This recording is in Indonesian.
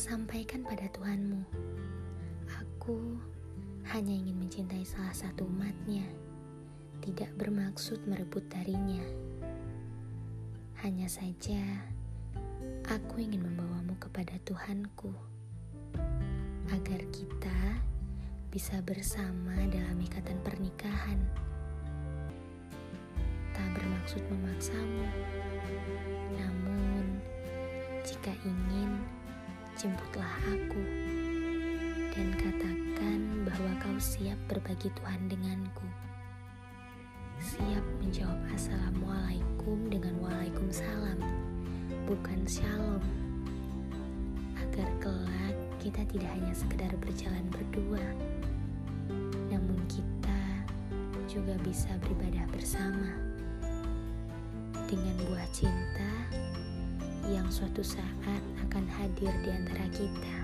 Sampaikan pada Tuhanmu, aku hanya ingin mencintai salah satu umatnya, tidak bermaksud merebut darinya. Hanya saja, aku ingin membawamu kepada Tuhanku, agar kita bisa bersama dalam ikatan pernikahan. Tak bermaksud memaksamu, namun jika ingin, jemputlah aku dan katakan bahwa kau siap berbagi Tuhan denganku. Siap menjawab Assalamualaikum dengan Waalaikumsalam, bukan Shalom. Agar kelak kita tidak hanya sekedar berjalan berdua, namun kita juga bisa beribadah bersama dengan buah cinta yang suatu saat akan hadir di antara kita.